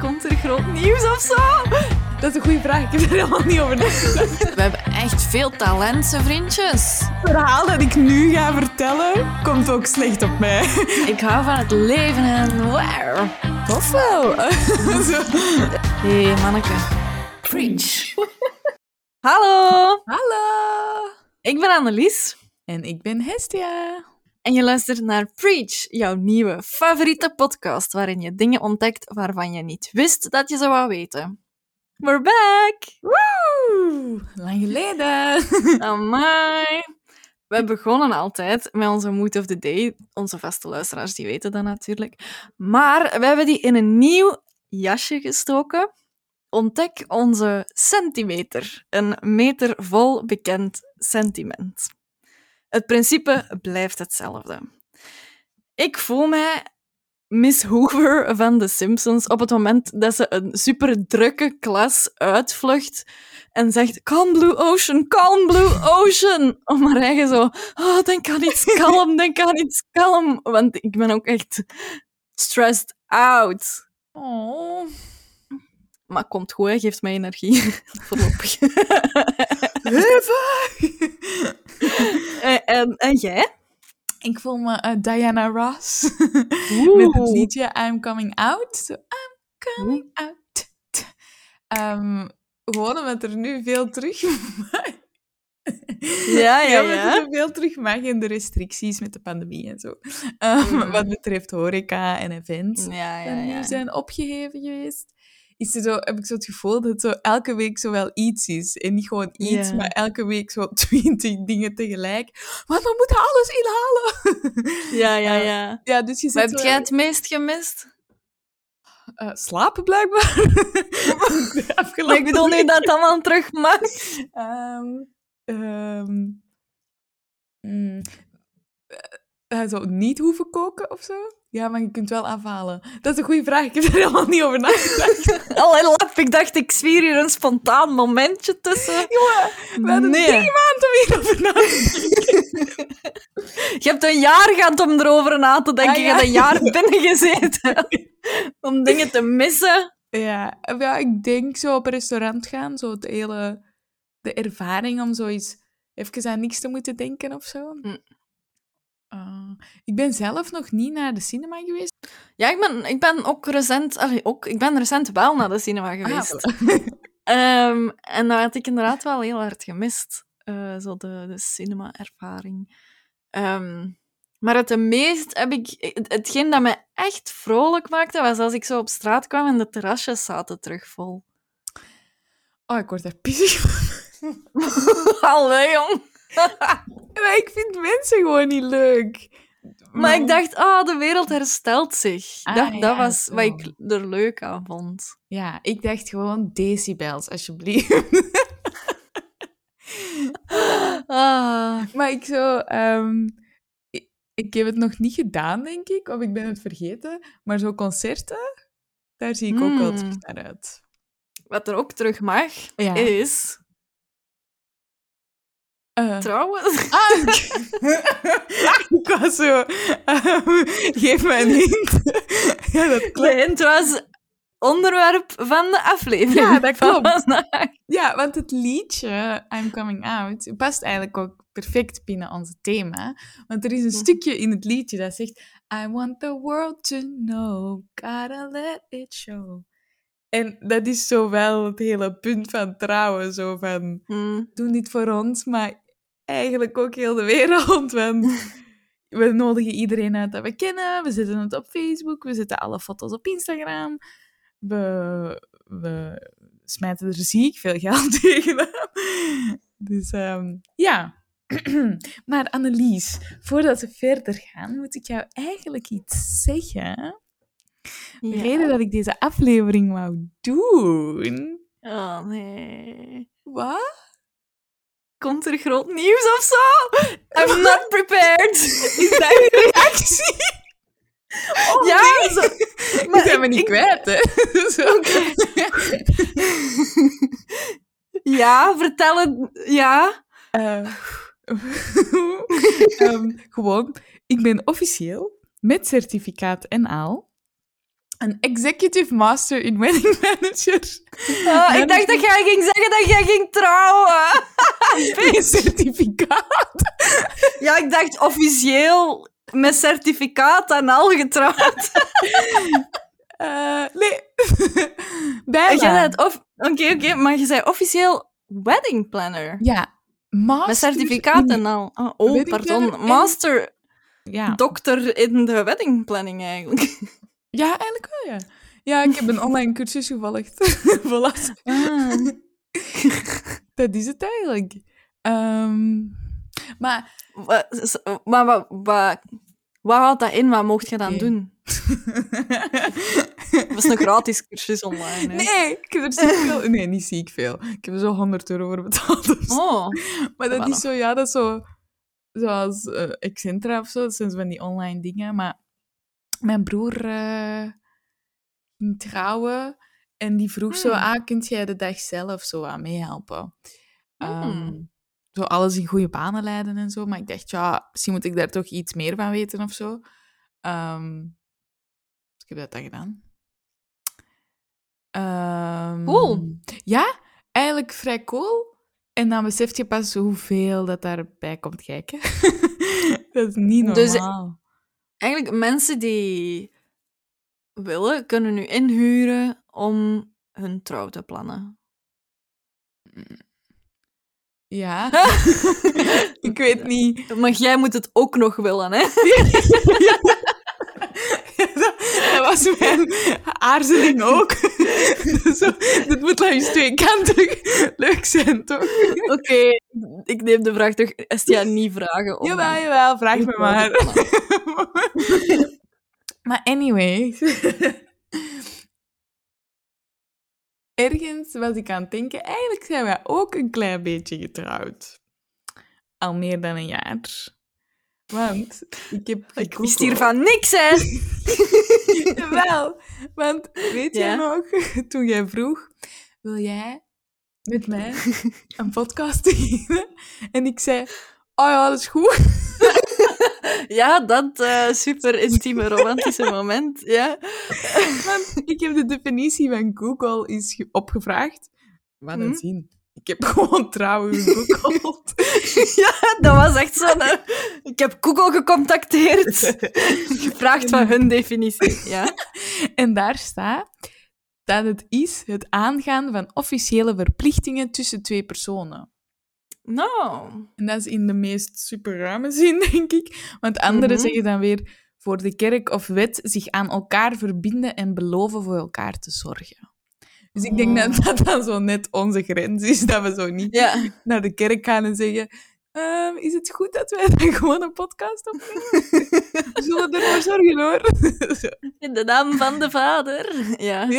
Komt er groot nieuws of zo? Dat is een goede vraag. Ik heb er helemaal niet over nagedacht. We hebben echt veel talenten, vriendjes. Het verhaal dat ik nu ga vertellen, komt ook slecht op mij. Ik hou van het leven en waar. Tof wel. Hé, hey, manneke. Preach. Hallo, Hallo. ik ben Annelies. En ik ben Hestia. En je luistert naar Preach, jouw nieuwe favoriete podcast, waarin je dingen ontdekt waarvan je niet wist dat je ze wou weten. We're back! Woe! Lang geleden. Amai! We begonnen altijd met onze Mood of the Day. Onze vaste luisteraars die weten dat natuurlijk. Maar we hebben die in een nieuw jasje gestoken. Ontdek onze centimeter. Een meter vol bekend sentiment. Het principe blijft hetzelfde. Ik voel mij Miss Hoover van The Simpsons op het moment dat ze een super drukke klas uitvlucht en zegt Calm Blue Ocean, Calm Blue Ocean. Om haar eigen zo, oh, denk aan iets kalm, denk aan iets kalm. Want ik ben ook echt stressed out. Oh. Maar komt goed, hè, geeft mij energie. Voorlopig. en, en, en jij? Ik voel me eh, Diana Ross. Met het liedje I'm Coming Out. Zo, I'm Coming Out. Ehm, gewoon omdat er nu veel terug mag. Ja, ja, omdat ja. er veel terug mag in de restricties met de pandemie en zo. Ehm, Mhm. Wat betreft horeca en events. Ja, ja, die ja. zijn opgeheven geweest. Is er zo, heb ik zo het gevoel dat het zo elke week zo wel iets is. En niet gewoon iets, maar elke week zo twintig dingen tegelijk. Want we moeten alles inhalen. Ja, ja, Eh, ja. ja, dus je heb jij het meest gemist? Eh, slapen blijkbaar. Maar ik bedoel nu dat het allemaal terug mag. Ehm, ehm, mm, eh, zo niet hoeven koken of zo? Ja, maar je kunt wel afhalen. Dat is een goede vraag. Ik heb er helemaal niet over nagedacht. Allee, lap, ik dacht, ik zwier hier een spontaan momentje tussen. Jongen, we hadden Nee. drie maanden om hierover na te. Je hebt een jaar gehad om erover na te denken. Ah, Je ja. hebt een jaar binnen gezeten. om dingen te missen. Ja, ja, ik denk zo op een restaurant gaan, zo het hele... De ervaring om zoiets even aan niks te moeten denken of zo. Mm. Ah, ik ben zelf nog niet naar de cinema geweest. Ja, ik ben, ik ben ook recent... Allee, ook, ik ben recent wel naar de cinema geweest. Ehm, en dat had ik inderdaad wel heel hard gemist. eh, zo de, de cinema-ervaring. Ehm, maar het meest heb ik... het- Hetgeen dat me echt vrolijk maakte, was als ik zo op straat kwam en de terrasjes zaten terug vol. Oh, ik word daar pissig van. Allee, jong. Maar ik vind mensen gewoon niet leuk. Maar ik dacht, ah, de wereld herstelt zich. Ah, dat, was zo. wat ik er leuk aan vond. Ja, ik dacht gewoon decibels, alsjeblieft. Ah, maar ik zo... ehm, ik, ik heb het nog niet gedaan, denk ik. Of ik ben het vergeten. Maar zo concerten, daar zie ik ook wel Hmm. terug naar uit. wat er ook terug mag, Ja. is... Eh, Trouwen. Ah, ik, was zo... ehm, geef me een hint. ja, dat klopt. De hint was onderwerp van de aflevering. Ja, dat klopt. Ja, want het liedje I'm Coming Out past eigenlijk ook perfect binnen ons thema. Want er is een stukje in het liedje dat zegt I want the world to know, gotta let it show. En dat is zo wel het hele punt van trouwen. Zo van, Hmm. doen dit voor ons, maar eigenlijk ook heel de wereld. Want we nodigen iedereen uit dat we kennen. We zetten het op Facebook. We zetten alle foto's op Instagram. We, we smijten er ziek veel geld tegenaan. Dus ehm, ja. maar Annelies, voordat we verder gaan, moet ik jou eigenlijk iets zeggen. De Ja. reden dat ik deze aflevering wou doen... Oh, nee. Wat? Komt er groot nieuws of zo? I'm not prepared. Is dat je reactie? Oh, ja, nee. zo, Maar zijn we niet ik- kwijt, hè? Zo. ja, vertel het. Ja. Eh, ehm, gewoon, ik ben officieel met certificaat en al Een executive master in wedding manager. Ah, ik dacht dat jij ging zeggen dat jij ging trouwen. Een certificaat. Ja, ik dacht officieel met certificaat en al getrouwd. Eh, nee. Bijna. Oké, oké, maar je zei officieel wedding planner. Ja. Master Met certificaat en al. Oh, oh pardon. en- Master, Ja. dokter in de wedding planning eigenlijk. Ja, eigenlijk wel, ja. Ja, ik heb een online cursus gevolgd. voilà. Ah. Dat is het eigenlijk. Ehm, maar s- Maar wat, wat, wat houdt dat in? Wat mocht je dan doen? Dat is een gratis cursus online. Hè? nee, ik heb er ziek veel... Nee, niet ziek veel. Ik heb er zo 100 euro voor betaald. zo. Oh, maar dat is zo, ja, dat is zo... Zoals eh Excentra of zo. Dat zijn zo van die online dingen. Maar mijn broer eh, ging trouwen. En die vroeg zo, Hmm. ah, kunt jij de dag zelf zo aan meehelpen? Hmm. zo alles in goede banen leiden en zo. Maar ik dacht, ja, misschien moet ik daar toch iets meer van weten of zo. Ehm, dus ik heb dat dan gedaan. Ehm, Cool. Ja, eigenlijk vrij cool. En dan besef je pas hoeveel dat daarbij komt kijken. dat is niet Dus- normaal. Eigenlijk mensen die willen, kunnen nu inhuren om hun trouw te plannen. Ja. ik weet niet. Maar jij moet het ook nog willen, hè? dat, was mijn aarzeling ook. Zo, dit moet langs twee kanten leuk zijn, toch? Oké, ik neem de vraag toch Estia niet vragen om... Jawel, jawel, vraag me maar. maar anyway. Ergens was ik aan het denken, eigenlijk zijn wij ook een klein beetje getrouwd. Al meer dan een jaar. Want ik heb Ik wist hiervan niks, hè? Wel, want weet jij Ja. nog, toen jij vroeg, wil jij met mij een podcast beginnen? En ik zei, oh ja, dat is goed. Ja, dat eh, super intieme romantische moment, ja. Want ik heb de definitie van Google eens ge- opgevraagd. Wat een Mhm. zin. Ik heb gewoon trouwen gegoogeld. Ja, dat was echt eh, ik heb Google gecontacteerd. Gevraagd van hun definitie, ja. en daar staat dat het is het aangaan van officiële verplichtingen tussen twee personen. Nou, En dat is in de meest super ruime zin, denk ik. Want anderen Mhm. zeggen dan weer voor de kerk of wet zich aan elkaar verbinden en beloven voor elkaar te zorgen. Dus ik denk dat Oh. dat dan zo net onze grens is, dat we zo niet ja. naar de kerk gaan en zeggen... "Ehm, is het goed dat wij dan gewoon een podcast opnemen? We zullen ervoor zorgen, hoor. In de naam van de vader. Ja.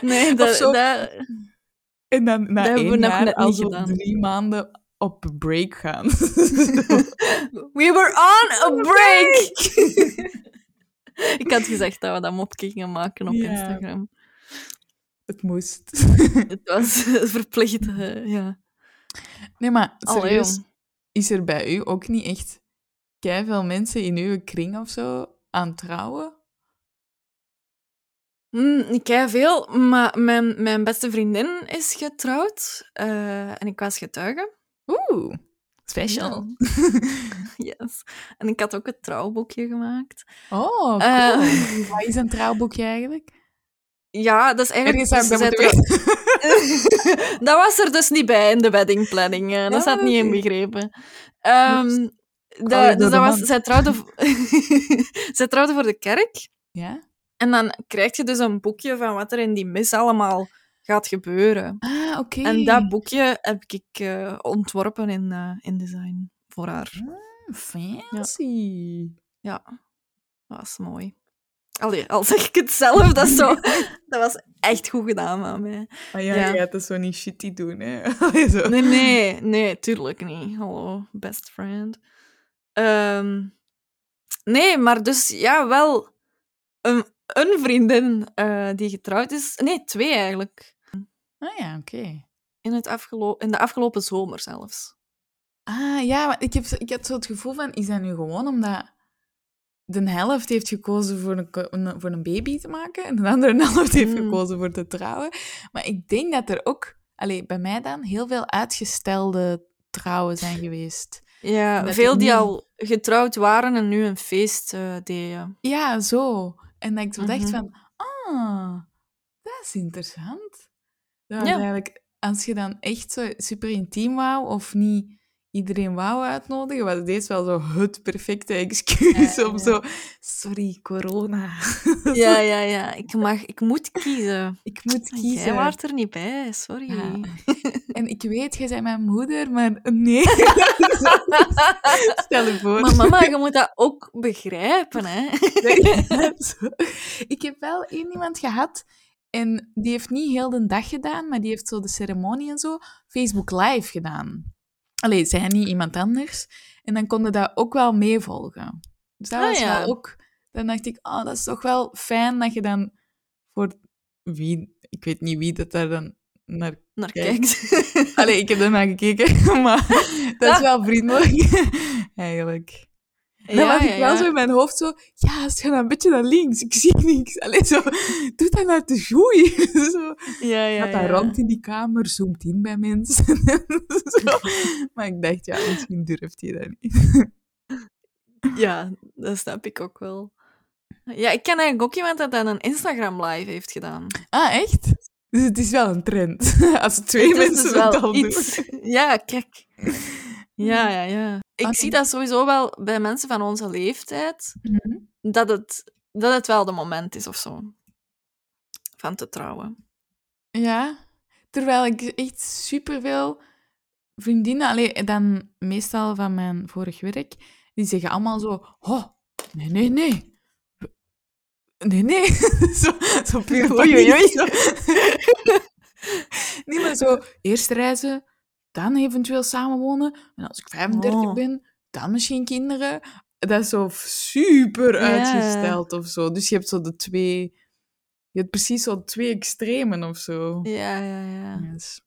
Nee, dat... dat En dan na Dat één jaar drie maanden op break gaan. We were on a break! ik had gezegd dat we dat mopje gingen maken op Ja. Instagram. Het moest. Het was verplicht, ja. Nee, maar serieus, is er bij u ook niet echt veel mensen in uw kring of zo aan trouwen? Ken veel, maar mijn, mijn beste vriendin is getrouwd. eh, en ik was getuige. Oeh, special. Yes. En ik had ook het trouwboekje gemaakt. Oh, cool. Eh, Wat is een trouwboekje eigenlijk? Ja, dat is eigenlijk... Ergens dat was er dus niet bij in de wedding planning. eh, dat Ja, staat niet inbegrepen. Ehm Allee, dat, door dus de dat was, zij, trouwde, zij trouwde voor de kerk. Ja? En dan krijg je dus een boekje van wat er in die mis allemaal gaat gebeuren. Ah, oké. En dat boekje heb ik eh, ontworpen in eh InDesign voor haar. Fancy. Ja, dat was mooi. Allee, al zeg ik het zelf, dat, zo, dat was echt goed gedaan van mij. Maar ja, Ja. je gaat dat zo niet shitty doen, hè? Allee, zo. Nee, nee, nee, tuurlijk niet. Hallo, best friend. Ehm, nee, maar dus ja, wel een, een vriendin eh, die getrouwd is. Nee, twee eigenlijk. Ah ja, oké. In, het afgelo- in de afgelopen zomer zelfs. Ah ja, maar ik, heb, ik had zo het gevoel van, is dat nu gewoon omdat de helft heeft gekozen voor een, voor een baby te maken en de andere helft heeft Mm. gekozen voor te trouwen. Maar ik denk dat er ook, allee, bij mij dan, heel veel uitgestelde trouwen zijn geweest. Ja, Dat veel die nu- al getrouwd waren en nu een feest eh, deden. Ja, zo. En dat ik zo dacht Mhm. van, ah, dat is interessant. Dat Ja. eigenlijk, als je dan echt zo super intiem wou, of niet iedereen wou uitnodigen, was deze wel zo het perfecte excuus Ja, om zo, sorry, corona. Ja, ja, ja. Ik, mag, ik moet kiezen. Ik moet Jij kiezen. waart er niet bij, sorry. Ja. En ik weet, jij bent mijn moeder, maar nee. Stel je voor. Maar mama, je moet dat ook begrijpen, hè. Ik heb wel één iemand gehad en die heeft niet heel de dag gedaan, maar die heeft zo de ceremonie en zo Facebook Live gedaan. Allee, zij niet iemand anders. En dan konden dat ook wel meevolgen. Dus dat Ah, was ja. wel ook... Dan dacht ik, oh, dat is toch wel fijn dat je dan voor wie... Ik weet niet wie dat daar dan naar... Naar Kijk. kijkt. Allee, ik heb er naar gekeken, maar dat is wel vriendelijk. Eigenlijk. Dan Ja, was ik ja, wel ja. zo in mijn hoofd zo... Ja, ga dan een beetje naar links. Ik zie niks. Allee, zo... Doe dat naar de groei. zo. Ja, ja, Gaat dat rond in die kamer, zoomt in bij mensen. zo. Maar ik dacht, ja, misschien durft hij dat niet. Ja, dat snap ik ook wel. Ja, ik ken eigenlijk ook iemand dat dat een Instagram live heeft gedaan. Ah, echt? Dus het is wel een trend. Als twee Het mensen dus het al doen. Ja, kijk. Ja, ja, ja. Ik zie dat sowieso wel bij mensen van onze leeftijd, Mhm. dat het, dat het wel de moment is of zo. Van te trouwen. Ja, terwijl ik echt superveel vriendinnen, allee, dan meestal van mijn vorig werk, die zeggen allemaal zo, oh, nee, nee, nee. Nee, nee. zo, zo puur Oei, oei, oei. Zo. nee, maar zo, eerst reizen, dan eventueel samenwonen. En als ik 35 Oh. ben, dan misschien kinderen. Dat is zo super uitgesteld of zo. Dus je hebt zo de twee... Je hebt precies zo twee extremen of zo. Ja, ja, ja. Yes.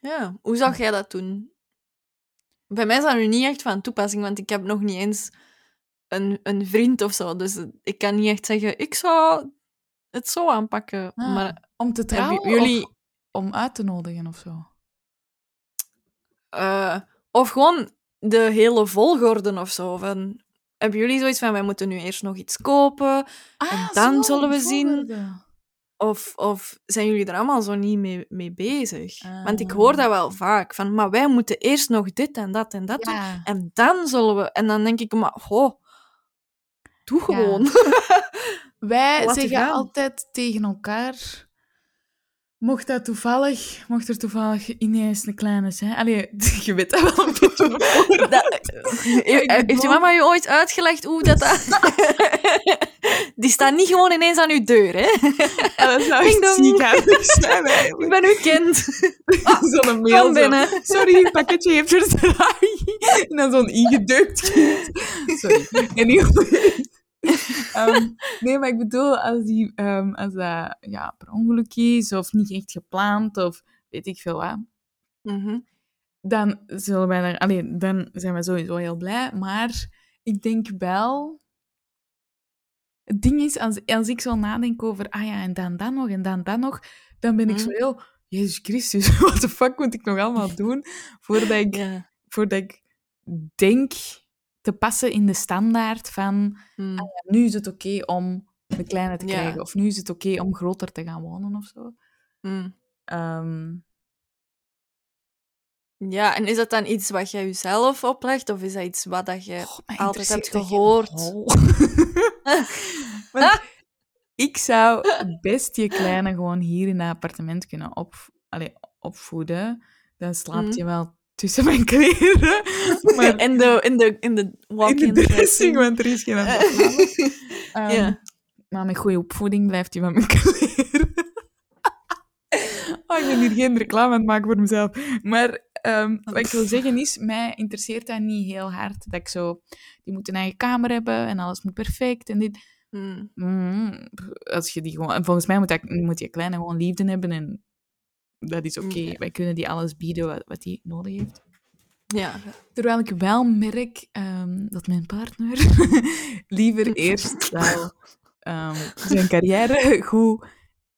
Ja, hoe zou jij dat doen? Bij mij is dat nu niet echt van toepassing, want ik heb nog niet eens een, een vriend of zo. Dus ik kan niet echt zeggen, ik zou het zo aanpakken. Ah, Maar om te trouwen jullie... of om uit te nodigen of zo? eh, of gewoon de hele volgorde of zo. Van, hebben jullie zoiets van, wij moeten nu eerst nog iets kopen? En dan zullen we zien-. Of, of zijn jullie er allemaal zo niet mee, mee bezig? Want ik Ah. hoor dat wel vaak. Van, maar wij moeten eerst nog dit en dat en dat doen. En dan zullen we... En dan denk ik, maar, ho, doe Ja. gewoon. Wij zeggen gaan. altijd tegen elkaar... Mocht dat toevallig... Mocht er toevallig ineens een kleine zijn... Allee, je weet dat wel een beetje. Dat- Heeft je mama je ooit uitgelegd hoe dat... dat... Die staat niet gewoon ineens aan uw deur, hè? En dat zou echt dong. ziek aardig zijn, Ik ben uw kind. Zo'n mail Kom zo. binnen. Sorry, het pakketje heeft verdraaid. En dan zo'n ingedeukt kind. Sorry. Anyway. Ehm, nee, maar ik bedoel, als, die, ehm, als dat ja, per ongeluk is, of niet echt gepland, of weet ik veel wat, Mhm. dan zullen wij er... Allee, dan zijn we sowieso heel blij. Maar ik denk wel... Het ding is, als, als ik zo nadenk over, ah ja, en dan dat nog, en dan dat nog, dan ben ik zo Mhm. heel... Jezus Christus, wat de fuck moet ik nog allemaal doen voordat ik, Ja. voordat ik denk te passen in de standaard van Mm. nu is het oké om de kleine te Ja. krijgen, of nu is het oké om groter te gaan wonen of zo. Mm. Ehm, Ja, en is dat dan iets wat jij jezelf oplegt, of is dat iets wat dat je altijd hebt gehoord? Want ik zou best je kleine gewoon hier in het appartement kunnen op, allee, opvoeden. Dan slaapt Mhm. je wel tussen mijn kleren. Maar in de, in de, in de in de walk-in dressing, want er is geen. Ehm, Ja. Maar met goede opvoeding blijft hij van mijn kleren. oh, ik ben hier geen reclame aan het maken voor mezelf. Maar ehm, wat ik wil zeggen is, mij interesseert dat niet heel hard. Dat ik zo, die moet een eigen kamer hebben en alles moet perfect en dit. Mm. Mm, als je die gewoon, en volgens mij moet, dat, moet je kleine gewoon liefde hebben en dat is oké. Ja. Wij kunnen die alles bieden wat, wat die nodig heeft. Ja. Terwijl ik wel merk ehm, dat mijn partner liever eerst wel ehm, zijn carrière goed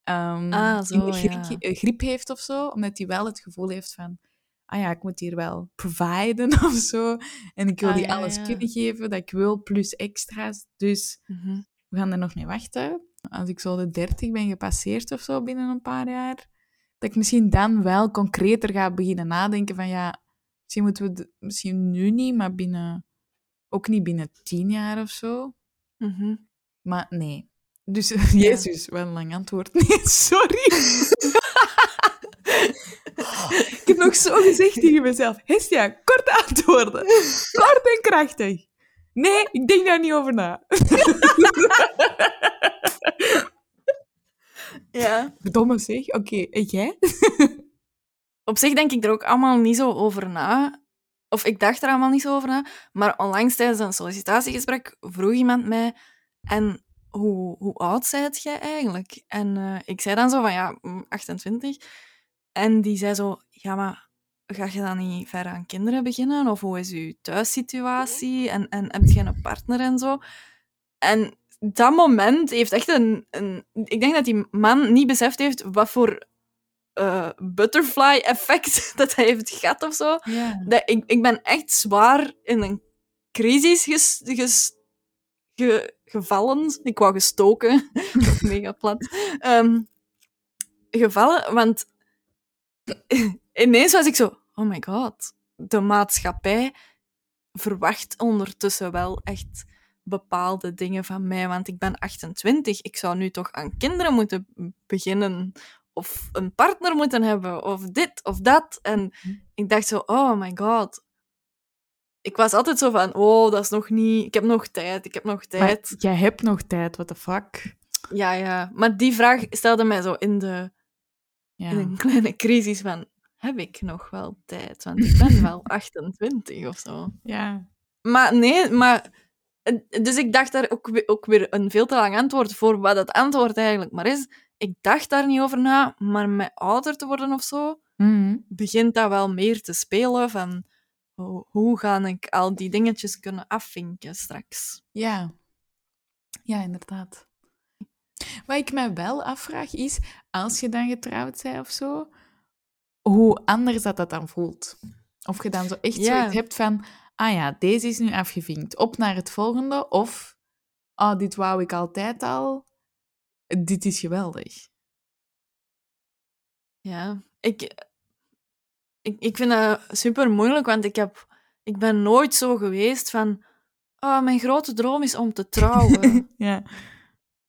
ehm, Ah, zo, in de griep, ja. eh, griep heeft of zo. Omdat hij wel het gevoel heeft van... Ah ja, ik moet hier wel providen of zo. En ik wil Ah, die ja, alles kunnen geven dat ik wil, plus extra's. Dus Mhm. we gaan er nog mee wachten. Als ik zo de 30 ben gepasseerd of zo binnen een paar jaar, dat ik misschien dan wel concreter ga beginnen nadenken van ja, misschien moeten we het misschien nu niet, maar binnen ook niet binnen 10 jaar of zo. Mhm. Maar nee. Dus Jezus, wel een lang antwoord. Nee, sorry. ik heb nog zo gezegd tegen mezelf. Hestia, korte antwoorden. Kort en krachtig. Nee, ik denk daar niet over na. Ja. Domme zeg. Oké, en jij? Op zich denk ik er ook allemaal niet zo over na. Of ik dacht er allemaal niet zo over na. Maar onlangs tijdens een sollicitatiegesprek vroeg iemand mij... En hoe, hoe oud zijt jij eigenlijk? En eh, ik zei dan zo van, ja, mm, 28. En die zei zo, ja, maar ga je dan niet ver aan kinderen beginnen? Of hoe is je thuissituatie? En, en heb je een partner en zo? En dat moment heeft echt een, een... Ik denk dat die man niet beseft heeft wat voor eh, butterfly-effect dat hij heeft gehad of zo. Dat, ik, ik ben echt zwaar in een crisis ges, ges- ge- gevallen. Ik wou gestoken. Mega plat. Ehm, gevallen, want ineens was ik zo... Oh my god. De maatschappij verwacht ondertussen wel echt bepaalde dingen van mij, want ik ben 28. Ik zou nu toch aan kinderen moeten beginnen of een partner moeten hebben, of dit of dat. En ik dacht zo, oh my god. Ik was altijd zo van, oh, dat is nog niet... Ik heb nog tijd, ik heb nog Maar tijd. jij hebt nog tijd, what the fuck? Ja, ja. Maar die vraag stelde mij zo in, de, Ja. in een kleine crisis van, heb ik nog wel tijd? Want ik ben wel 28 of zo. ja. Maar nee, maar... Dus ik dacht daar ook, weer- ook weer een veel te lang antwoord voor wat het antwoord eigenlijk maar is. Ik dacht daar niet over na, maar met ouder te worden of zo, Mhm. begint dat wel meer te spelen van hoe, hoe ga ik al die dingetjes kunnen afvinken straks. Ja. Ja, inderdaad. Wat ik mij wel afvraag is, als je dan getrouwd bent of zo, hoe anders dat dat dan voelt. Of je dan zo echt Ja. zoiets hebt van, ah ja, deze is nu afgevinkt, op naar het volgende, of, ah, dit wou ik altijd al, dit is geweldig. Ja, ik, ik, ik vind dat super moeilijk, want ik, heb, ik ben nooit zo geweest van oh, mijn grote droom is om te trouwen. Ja.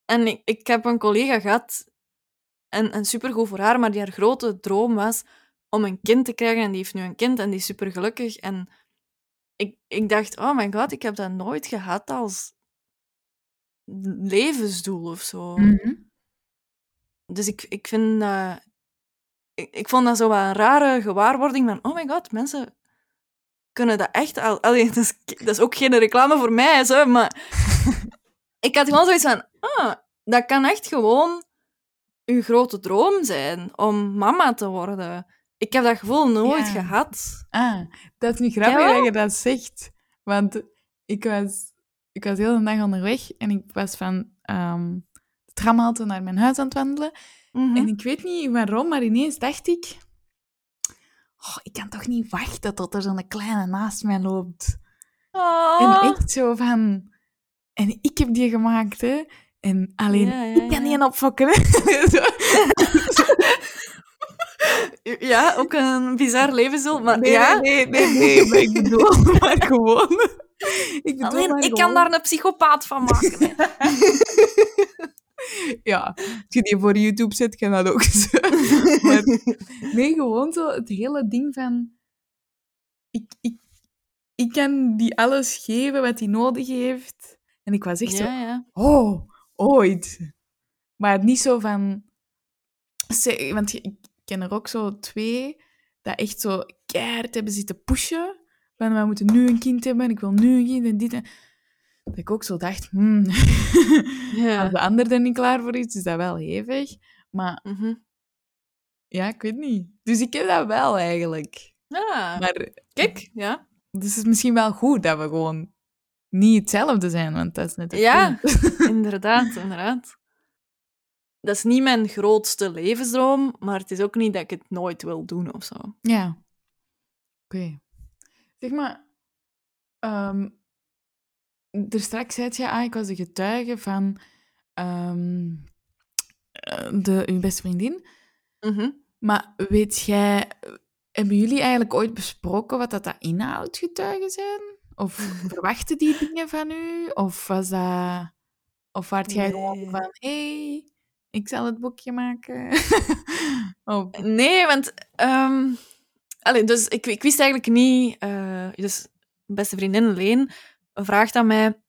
En ik, ik heb een collega gehad, en, en supergoed voor haar, maar die haar grote droom was om een kind te krijgen. En die heeft nu een kind en die is super gelukkig. En ik, ik dacht, oh my god, ik heb dat nooit gehad als levensdoel of zo. Mhm. Dus ik, ik vind dat... Ik, ik vond dat zo wel een rare gewaarwording van, oh my god, mensen kunnen dat echt al... Allee, dat, is, dat is ook geen reclame voor mij, zo, maar... ik had gewoon zoiets van, ah, dat kan echt gewoon uw grote droom zijn, om mama te worden. Ik heb dat gevoel nooit Ja. gehad. Ah, dat is nu grappig dat je dat zegt. Want ik was, ik was heel de dag onderweg en ik was van ehm de tramhalte naar mijn huis aan het wandelen. Mhm. En ik weet niet waarom, maar ineens dacht ik... Oh, ik kan toch niet wachten tot er zo'n kleine naast mij loopt. Oh. En echt zo van... En ik heb die gemaakt, hè. En alleen Ja, ik kan die opfokken, hè. Zo. Ja, ook een bizar levensdoel, maar Nee, ja... nee, nee, nee, maar ik bedoel maar gewoon... Ik bedoel Alleen, maar ik kan daar een psychopaat van maken. hè. Ja, als je die voor YouTube zet, kan dat ook zo. Maar nee, gewoon zo het hele ding van... Ik, ik, ik kan die alles geven wat hij nodig heeft. En ik was echt zo... Ja, ja. Oh, ooit. Maar niet zo van... Want je- ik ken er ook zo twee dat echt zo keihard hebben zitten pushen. Van, we moeten nu een kind hebben en ik wil nu een kind en dit en... Dat ik ook zo dacht, hmm, Ja. als de ander er niet klaar voor is, is dat wel hevig. Maar Mhm. ja, ik weet niet. Dus ik heb dat wel eigenlijk. Ja, Maar kijk, ja. dus het is misschien wel goed dat we gewoon niet hetzelfde zijn, want dat is net het Ja. Inderdaad, inderdaad. Dat is niet mijn grootste levensdroom, maar het is ook niet dat ik het nooit wil doen of zo. Ja. Oké. Zeg maar, ehm er straks zei je, ah, ik was de getuige van ehm, eh, de, uw beste vriendin. Mhm. Maar weet jij, hebben jullie eigenlijk ooit besproken wat dat, dat inhoudt, getuigen zijn? Of verwachten die dingen van u? Of was dat... Of waart jij gewoon van, hé, hey, ik zal het boekje maken? of, Nee, want... allee, dus ik, ik wist eigenlijk niet... eh, dus beste vriendin Leen vraagt aan mij...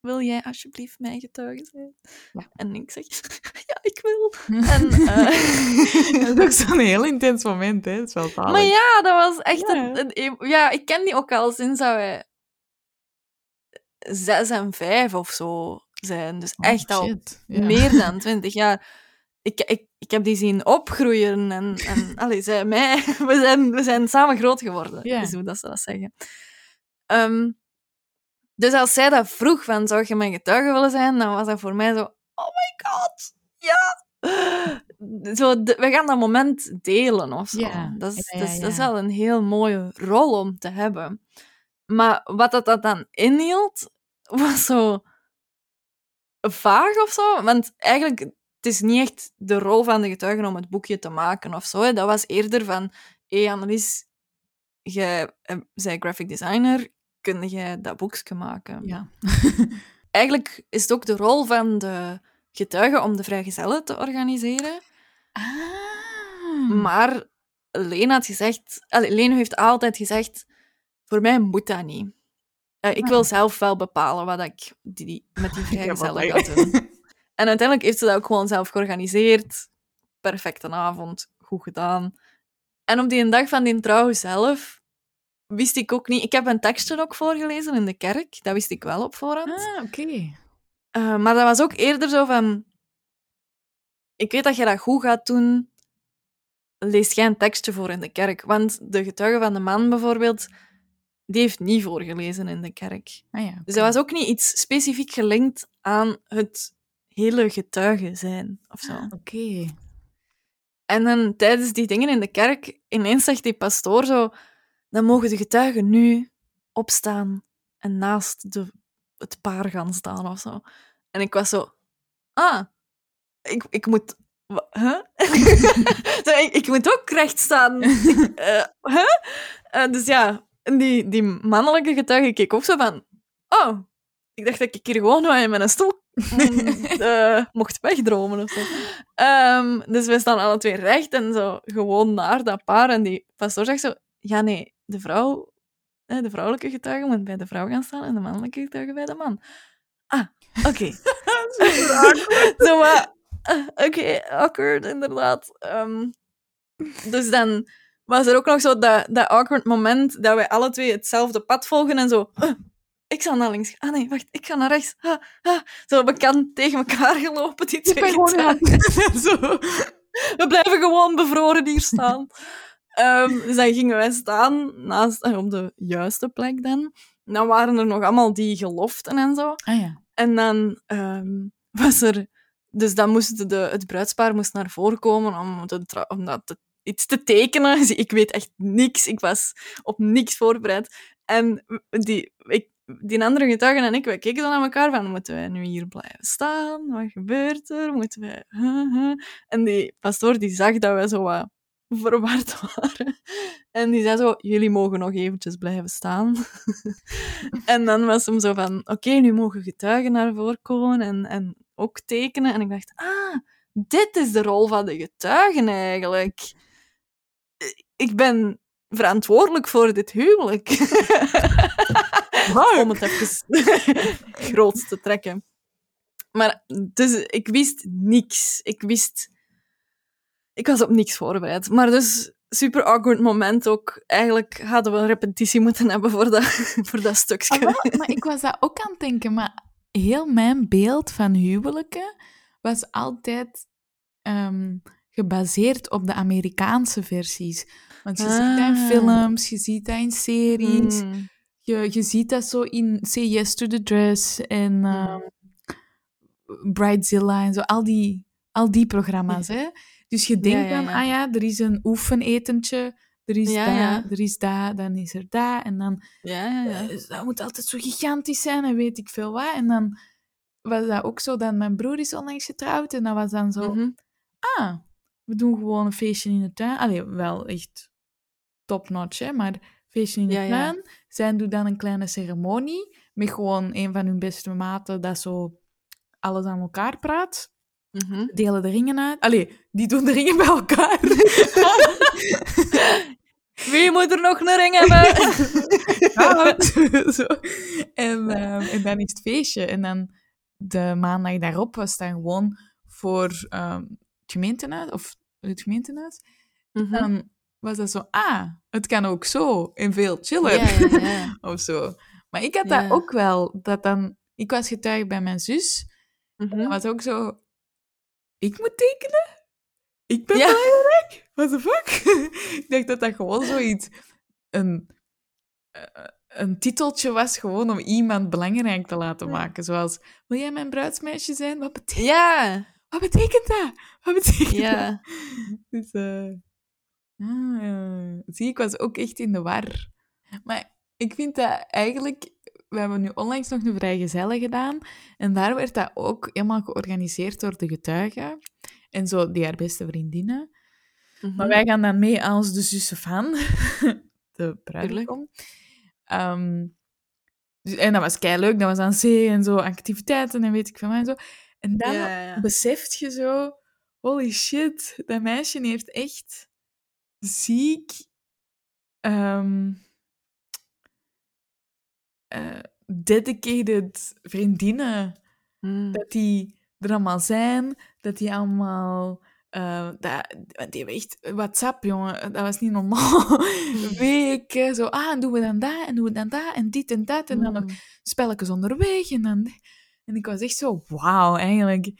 Wil jij alsjeblieft mijn getuige zijn? Ja. En ik zeg... Ja, ik wil. En, eh, dat is ook zo'n heel intens moment, hè? Dat is wel. Maar ja, dat was echt Ja. een, Ja, ik ken die ook al sinds dat wij zes en vijf of zo zijn. Dus Oh, echt al. Ja. meer dan twintig jaar. Ik, ik, ik heb die zien opgroeien en, en allee, zij mij. We zijn, we zijn samen groot geworden, Ja. is hoe dat ze dat zeggen. Ehm, dus als zij dat vroeg van, zou je mijn getuige willen zijn, dan was dat voor mij zo, oh my god, ja! Zo, de- we gaan dat moment delen of zo. Ja, Dat, is, ja, dat, is, dat is wel een heel mooie rol om te hebben. Maar wat dat, dat dan inhield, was zo vaag of zo. Want eigenlijk, het is niet echt de rol van de getuigen om het boekje te maken of zo. hè. Dat was eerder van, hé hey Annelies, jij eh, bent graphic designer, kun jij dat boekje maken? Ja. Eigenlijk is het ook de rol van de getuigen om de vrijgezellen te organiseren. Ah. Maar Leen had gezegd... Allee, Leen heeft altijd gezegd, voor mij moet dat niet. Eh, ik wil zelf wel bepalen wat ik die, met die vrijgezellen wat ga doen. En uiteindelijk heeft ze dat ook gewoon zelf georganiseerd. Perfecte avond, goed gedaan. En op die dag van die trouw zelf wist ik ook niet... Ik heb een tekstje ook voorgelezen in de kerk. Dat wist ik wel op voorhand. Ah, oké. Eh, maar dat was ook eerder zo van... Ik weet dat je dat goed gaat doen. Lees jij een tekstje voor in de kerk. Want de getuige van de man bijvoorbeeld, die heeft niet voorgelezen in de kerk. Ah ja. Dus dat was ook niet iets specifiek gelinkt aan het hele getuige zijn of zo. Oké. En dan tijdens die dingen in de kerk, ineens zegt die pastoor zo, dan mogen de getuigen nu opstaan en naast de, het paar gaan staan of zo. En ik was zo, ah, ik, ik moet, huh? Ik, ik moet ook recht staan. Eh, huh? Eh, dus ja, die, die mannelijke getuige keek ook zo van, oh, ik dacht dat ik hier gewoon in mijn stoel mm, eh, mocht wegdromen of zo. Ehm, dus we staan alle twee recht en zo gewoon naar dat paar. En die pastoor zegt zo, ja nee, de vrouw, de vrouwelijke getuige moet bij de vrouw gaan staan en de mannelijke getuige bij de man. Ah, oké. zo maar, eh, oké, awkward inderdaad. Ehm, dus dan was er ook nog zo dat, dat awkward moment dat wij alle twee hetzelfde pad volgen en zo... ik zal naar links. Ah nee, wacht, ik ga naar rechts. Ah, ah. Zo bekend tegen elkaar gelopen, die Ik twee getuigen. Zo. We blijven gewoon bevroren hier staan. Ehm, dus dan gingen wij staan naast, eh, op de juiste plek dan. Dan waren er nog allemaal die geloften en zo. Ah ja. En dan ehm, was er... Dus dan moest de, het bruidspaar moest naar voren komen om, de, om dat te- iets te tekenen. Ik weet echt niks. Ik was op niks voorbereid. En die, ik, die andere getuigen en ik, wij keken dan naar elkaar van, moeten wij nu hier blijven staan? Wat gebeurt er? Moeten wij... En die pastoor die zag dat wij zo wat verward waren. En die zei zo, jullie mogen nog eventjes blijven staan. en dan was hem zo van, oké, nu mogen getuigen naar voren komen en, en ook tekenen. En ik dacht, ah, dit is de rol van de getuigen eigenlijk. Ik ben verantwoordelijk voor dit huwelijk. Om het even groot te trekken. Maar dus, ik wist niks. Ik wist... Ik was op niks voorbereid. Maar dus, super awkward moment ook. Eigenlijk hadden we een repetitie moeten hebben voor dat, voor dat stukje. Ah, wel, maar ik was dat ook aan het denken, maar heel mijn beeld van huwelijken was altijd... ehm, gebaseerd op de Amerikaanse versies. Want je ziet dat in Ah. films, je ziet dat in series, Mm. je, je ziet dat zo in Say Yes to the Dress en ehm, Bridezilla en zo, al die, al die programma's. Hè? Dus je denkt ja, dan, ja. ah ja, er is een oefenetentje, er is Ja, dat, ja. er is dat, dan is er dat. En dan, Ja, ja, ja. eh, dat moet altijd zo gigantisch zijn en weet ik veel wat. En dan was dat ook zo, dat mijn broer is onlangs getrouwd en dat was dan zo, Mhm. ah, we doen gewoon een feestje in de tuin. Allee, wel echt top-notch, hè, maar feestje in de Ja, ja. tuin. Zij doen dan een kleine ceremonie met gewoon een van hun beste maten dat zo alles aan elkaar praat. Mhm. Delen de ringen uit. Allee, die doen de ringen bij elkaar. Wie moet er nog een ring hebben? Zo. En, ehm, en dan is het feestje. En dan de maandag daarop was dan gewoon voor ehm, gemeentehuis, of het gemeentehuis. Mhm. Dan was dat zo, ah, het kan ook zo. En veel chiller. Ja. of zo. Maar ik had dat ook wel. Dat dan, ik was getuige bij mijn zus. En Mhm. dat was ook zo, ik moet tekenen? Ik ben belangrijk? What the fuck? ik dacht dat dat gewoon zoiets, een, eh, een titeltje was gewoon om iemand belangrijk te laten maken. Zoals, wil jij mijn bruidsmeisje zijn? Wat betekent, Ja, wat betekent dat? Wat betekent ja. dat? Dus, eh, ah, ja. zie, ik was ook echt in de war. Maar ik vind dat eigenlijk... We hebben nu onlangs nog een vrijgezellen gedaan. En daar werd dat ook helemaal georganiseerd door de getuigen. En zo, die haar beste vriendinnen. Mhm. Maar wij gaan dan mee als de zussen van de bruidegom. Ehm, dus, en dat was kei leuk. Dat was aan zee en zo activiteiten en weet ik veel en zo. En dan Ja, beseft je zo... Holy shit, dat meisje heeft echt ziek... ehm, eh, dedicated vriendinnen Mm. dat die er allemaal zijn, dat die allemaal... eh, dat, die hebben echt WhatsApp, jongen. Dat was niet normaal. Weken, zo, ah, en doen we dan dat, en doen we dan dat, en dit en dat, en dan nog Mm. spelletjes onderweg, en dan... En ik was echt zo, wauw, eigenlijk.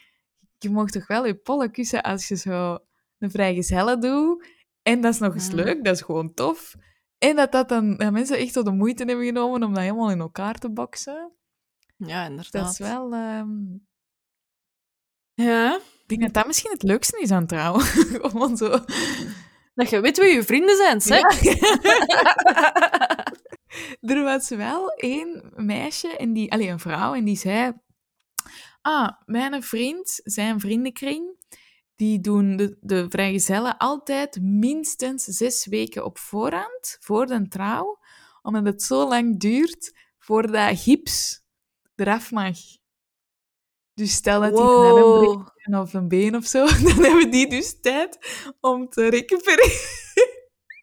Je mag toch wel je pollen kussen als je zo een vrijgezelle doet. En dat is nog eens leuk, dat is gewoon tof. En dat, dat, dan, dat mensen echt zo de moeite hebben genomen om dat helemaal in elkaar te boksen. Ja, inderdaad. Dat is wel... ehm, Ja, Ik denk dat dat misschien het leukste is aan trouwen. Gewoon zo. dat je weet wie je vrienden zijn, zeg. er was wel één meisje, en die, allee, een vrouw, en die zei... Ah, mijn vriend, zijn vriendenkring, die doen de, de vrijgezellen altijd minstens zes weken op voorhand, voor de trouw, omdat het zo lang duurt voordat gips eraf mag. Dus stel dat die een Wow. of een been of zo, dan hebben die dus tijd om te recupereren.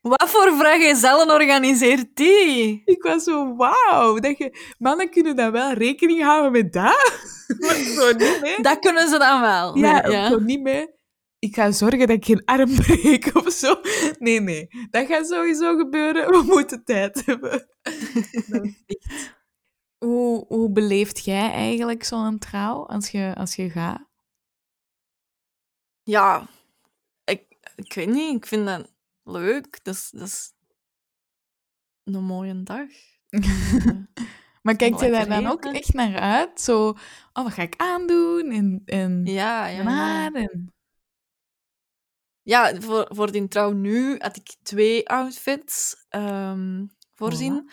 Wat voor vrijgezellen organiseert die? Ik was zo, wauw, dat je... Mannen kunnen dan wel rekening houden met dat, maar zo niet mee. Dat kunnen ze dan wel. Ja, Nee, ja. zo niet mee. Ik ga zorgen dat ik geen arm breek of zo. Nee, nee, dat gaat sowieso gebeuren. We moeten tijd hebben. Hoe, hoe beleeft jij eigenlijk zo'n trouw als je, als je gaat? Ja, ik, ik weet niet. Ik vind dat leuk. Dat is, dat is een mooie dag. Maar kijk je daar dan ook echt naar uit? Zo, oh, wat ga ik aandoen? En, en Ja, ja, en ja. haar? En... Ja, voor, voor die trouw nu had ik twee outfits ehm, voorzien.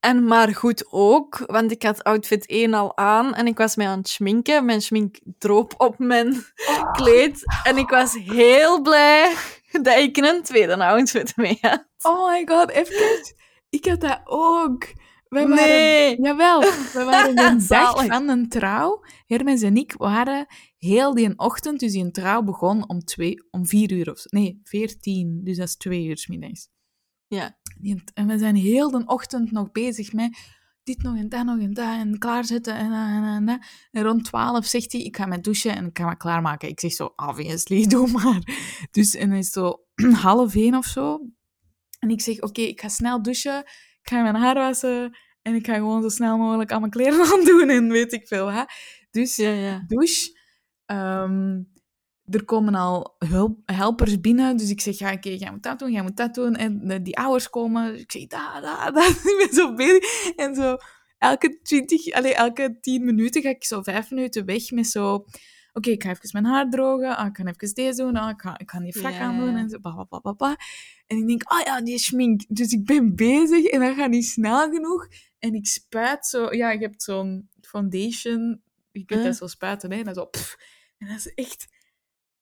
En maar goed ook, want ik had outfit 1 al aan en ik was mij aan het schminken. Mijn schmink droop op mijn kleed. En ik was heel blij dat ik een tweede outfit mee had. Oh my god, even. Ik had dat ook. Wij waren, Nee. Jawel, we waren de dag van een trouw. Hermes en ik waren heel die ochtend, dus die trouw begon om, twee, om vier uur of. Nee, veertien, dus dat is twee uur 's middags. Ja. En we zijn heel de ochtend nog bezig met dit nog en dat nog en dat en klaarzetten en dat en en dat. En rond twaalf zegt hij, ik ga met douchen en ik ga me klaarmaken. Ik zeg zo, obviously, doe maar. Dus en dan is zo half één of zo. En ik zeg, oké, ik ga snel douchen, ik ga mijn haar wassen en ik ga gewoon zo snel mogelijk al mijn kleren aandoen en weet ik veel wat. Dus Ja, ja. douche. Ehm, er komen al hulp, helpers binnen. Dus ik zeg, ja, oké, jij moet dat doen, jij moet dat doen. En eh, die ouders komen. Dus ik zeg, da, da, da. Ik ben zo bezig. En zo elke twintig, allez, elke tien minuten ga ik zo vijf minuten weg met zo... Oké, ik ga even mijn haar drogen. Ah, ik ga even deze doen. Ah, ik, ga, ik ga die frak Ja, aandoen. ja. En zo, bla, bla, bla, bla. En ik denk, oh ja, die schmink. Dus ik ben bezig en dat gaat niet snel genoeg. En ik spuit zo... Ja, je hebt zo'n foundation. Je kunt Huh? dat zo spuiten, hè. En zo... pff. en dat is echt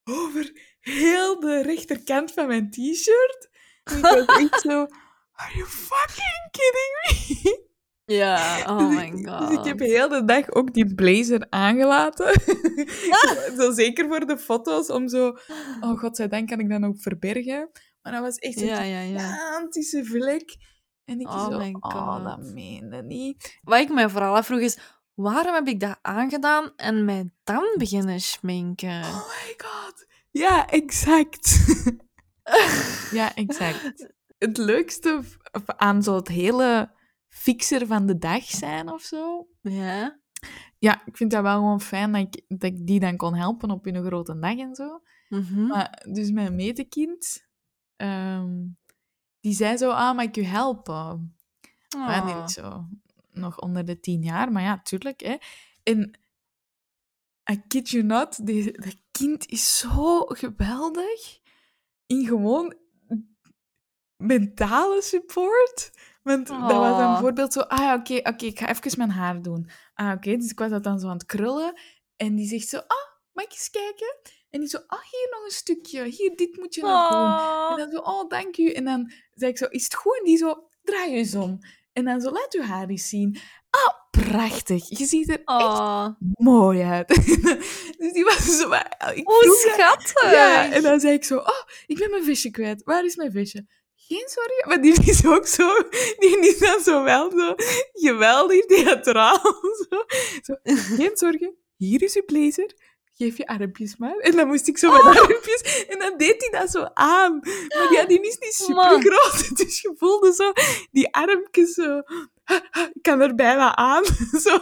over heel de rechterkant van mijn t-shirt. En ik was echt zo... Are you fucking kidding me? Ja, oh Dus my god. Dus ik heb heel de dag ook die blazer aangelaten. zo zeker voor de foto's, om zo... Oh, godzijdank kan ik dat ook verbergen. Maar dat was echt een ja, ja. gigantische vlek. En ik Oh zo... my Oh, dat God. meende niet. Wat ik mij vooral afvroeg is, waarom heb ik dat aangedaan en mij dan beginnen schminken? Oh my god. Ja, exact. ja, exact. Het leukste aan zo het hele fixer van de dag zijn of zo... Ja? Ja, ik vind dat wel gewoon fijn dat ik, dat ik die dan kon helpen op hun grote dag en zo. Mhm. Maar, dus mijn metekind, ehm, die zei zo, ah, mag ik u helpen? Maar Oh. is zo nog onder de tien jaar, maar ja, tuurlijk. Hè. En I kid you not, die, dat kind is zo geweldig in gewoon mentale support. Want dat was dan Oh. bijvoorbeeld zo, ah ja, oké, oké, ik ga even mijn haar doen. Ah, oké, dus ik was dat dan zo aan het krullen. En die zegt zo, ah, mag ik eens kijken? En die zo, ah, hier nog een stukje. Hier, dit moet je nog doen. En Oh. dan zo, oh, dank u. En dan zei ik zo, is het goed? En die zo, draai je eens om. En dan zo, laat uw haar eens zien. Ah, prachtig. Je ziet er echt Oh. mooi uit. dus die was zo... Ik haar- schattig! Ja, en dan zei ik zo, oh, ik ben mijn visje kwijt. Waar is mijn visje? Geen sorry. Maar die is ook zo... Die is dan zo wel zo geweldig theatraal. Zo. Zo, geen zorgen. Hier is uw blazer. Geef je armpjes maar. En dan moest ik zo Oh. met armpjes... En dan deed hij dat zo aan. Maar ja, die is niet super groot. Dus je voelde zo die armpjes zo... Ik kan er bijna aan. Zo,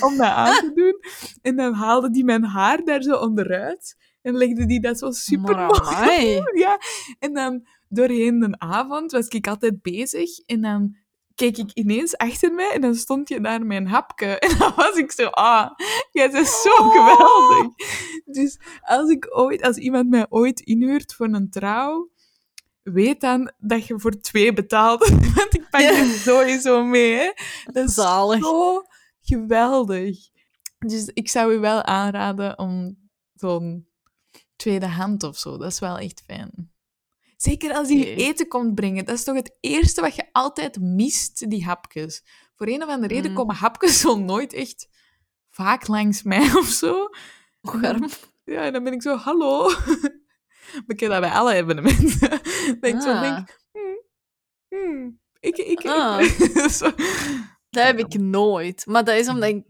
om dat aan te doen. En dan haalde die mijn haar daar zo onderuit. En legde die dat zo super mooi ja. En dan doorheen de avond was ik altijd bezig. En dan keek ik ineens achter mij en dan stond je daar mijn hapje. En dan was ik zo, ah, jij bent zo Oh. geweldig. Dus als ik ooit, als iemand mij ooit inhuurt voor een trouw, weet dan dat je voor twee betaalt. Want ik pak Ja. je sowieso mee. Hè. Dat is Zalig. zo geweldig. Dus ik zou u wel aanraden om zo'n tweedehand of zo. Dat is wel echt fijn. Zeker als die je Oké. eten komt brengen. Dat is toch het eerste wat je altijd mist, die hapjes. Voor een of andere reden Mm. komen hapjes zo nooit echt vaak langs mij of zo. Ja, en dan ben ik zo, hallo. Ik heb dat bij alle evenementen. Dat ik zo Ah. denk, hmm, hmm, ik, ik, ik. Ah. Zo. Dat heb ik nooit. Maar dat is omdat ik...